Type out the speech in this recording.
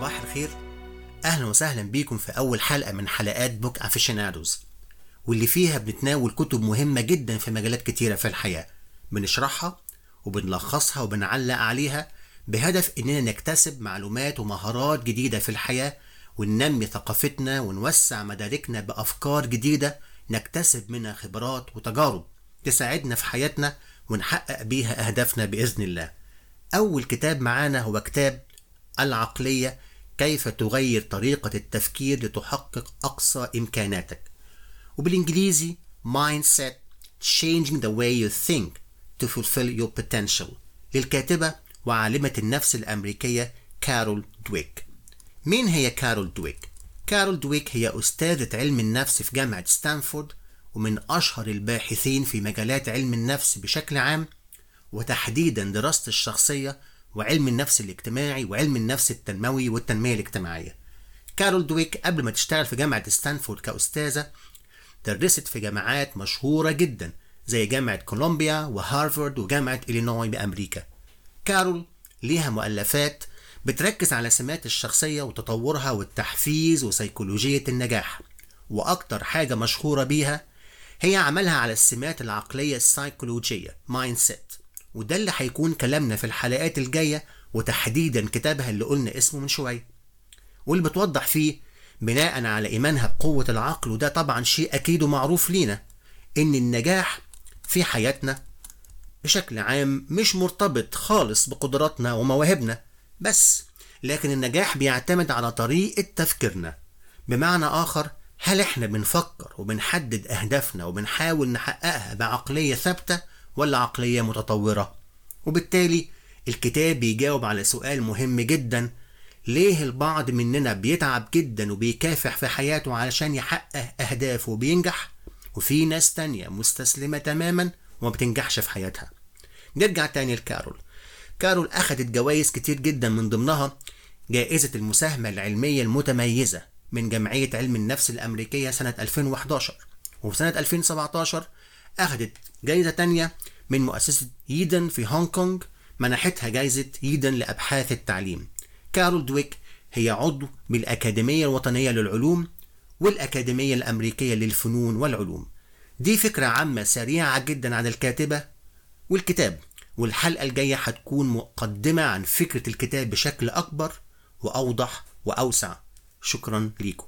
صباح الخير. أهلا وسهلا بيكم في أول حلقة من حلقات Book Aficionados واللي فيها بنتناول كتب مهمة جدا في مجالات كتيرة في الحياة. بنشرحها وبنلخصها وبنعلق عليها بهدف إننا نكتسب معلومات ومهارات جديدة في الحياة وننمي ثقافتنا ونوسع مداركنا بأفكار جديدة نكتسب منها خبرات وتجارب تساعدنا في حياتنا ونحقق بيها أهدافنا بإذن الله. أول كتاب معانا هو كتاب العقلية كيف تغير طريقة التفكير لتحقق أقصى إمكاناتك؟ وبالإنجليزي Mindset Changing the way you think to fulfill your potential. للكاتبة وعالمة النفس الأمريكية كارول دويك. مين هي كارول دويك؟ كارول دويك هي أستاذة علم النفس في جامعة ستانفورد ومن أشهر الباحثين في مجالات علم النفس بشكل عام وتحديدا دراسة الشخصية وعلم النفس الاجتماعي وعلم النفس التنموي والتنمية الاجتماعية. كارول دويك قبل ما تشتغل في جامعة ستانفورد كأستاذة درست في جامعات مشهورة جدا زي جامعة كولومبيا وهارفارد وجامعة إلينوي بأمريكا. كارول ليها مؤلفات بتركز على سمات الشخصية وتطورها والتحفيز وسيكولوجية النجاح. وأكتر حاجة مشهورة بيها هي عملها على السمات العقلية السيكولوجية mindset وده اللي هيكون كلامنا في الحلقات الجاية وتحديدا كتابها اللي قلنا اسمه من شوية. واللي بتوضح فيه بناء على إيمانها بقوة العقل وده طبعا شيء أكيد ومعروف لينا إن النجاح في حياتنا بشكل عام مش مرتبط خالص بقدراتنا ومواهبنا بس لكن النجاح بيعتمد على طريقة تفكيرنا. بمعنى آخر هل إحنا بنفكر وبنحدد أهدافنا وبنحاول نحققها بعقلية ثابتة؟ ولا عقلية متطورة. وبالتالي الكتاب بيجاوب على سؤال مهم جدا. ليه البعض مننا بيتعب جدا وبيكافح في حياته علشان يحقق أهدافه وبينجح وفي ناس تانية مستسلمة تماما وما بتنجحش في حياتها؟ نرجع تاني لكارول. كارول أخدت جوائز كتير جدا من ضمنها جائزة المساهمة العلمية المتميزة من جمعية علم النفس الأمريكية سنة 2011 وفي سنة 2017 أخدت جائزة تانية من مؤسسة ييدن في هونج كونج منحتها جائزة ييدن لأبحاث التعليم. كارول دويك هي عضو بالأكاديمية الوطنية للعلوم والأكاديمية الأمريكية للفنون والعلوم. دي فكرة عامة سريعة جدا عن الكاتبة والكتاب والحلقة الجاية هتكون مقدمة عن فكرة الكتاب بشكل أكبر وأوضح وأوسع. شكرا ليكم.